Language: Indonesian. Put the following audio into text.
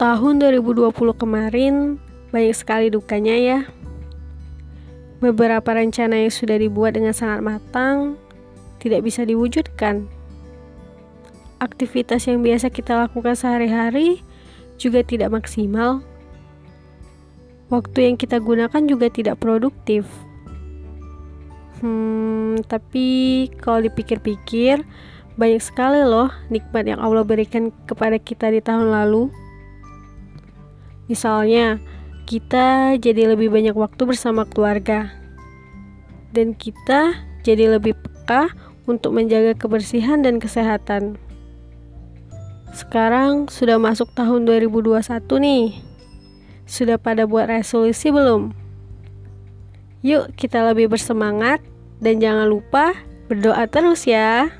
Tahun 2020 kemarin banyak sekali dukanya ya. Beberapa rencana yang sudah dibuat dengan sangat matang tidak bisa diwujudkan. Aktivitas yang biasa kita lakukan sehari-hari juga tidak maksimal. Waktu yang kita gunakan juga tidak produktif. Hmm, tapi kalau dipikir-pikir, banyak sekali loh nikmat yang Allah berikan kepada kita di tahun lalu. Misalnya, kita jadi lebih banyak waktu bersama keluarga, dan kita jadi lebih peka untuk menjaga kebersihan dan kesehatan. Sekarang sudah masuk tahun 2021 nih. Sudah pada buat resolusi belum? Yuk kita lebih bersemangat dan jangan lupa berdoa terus ya.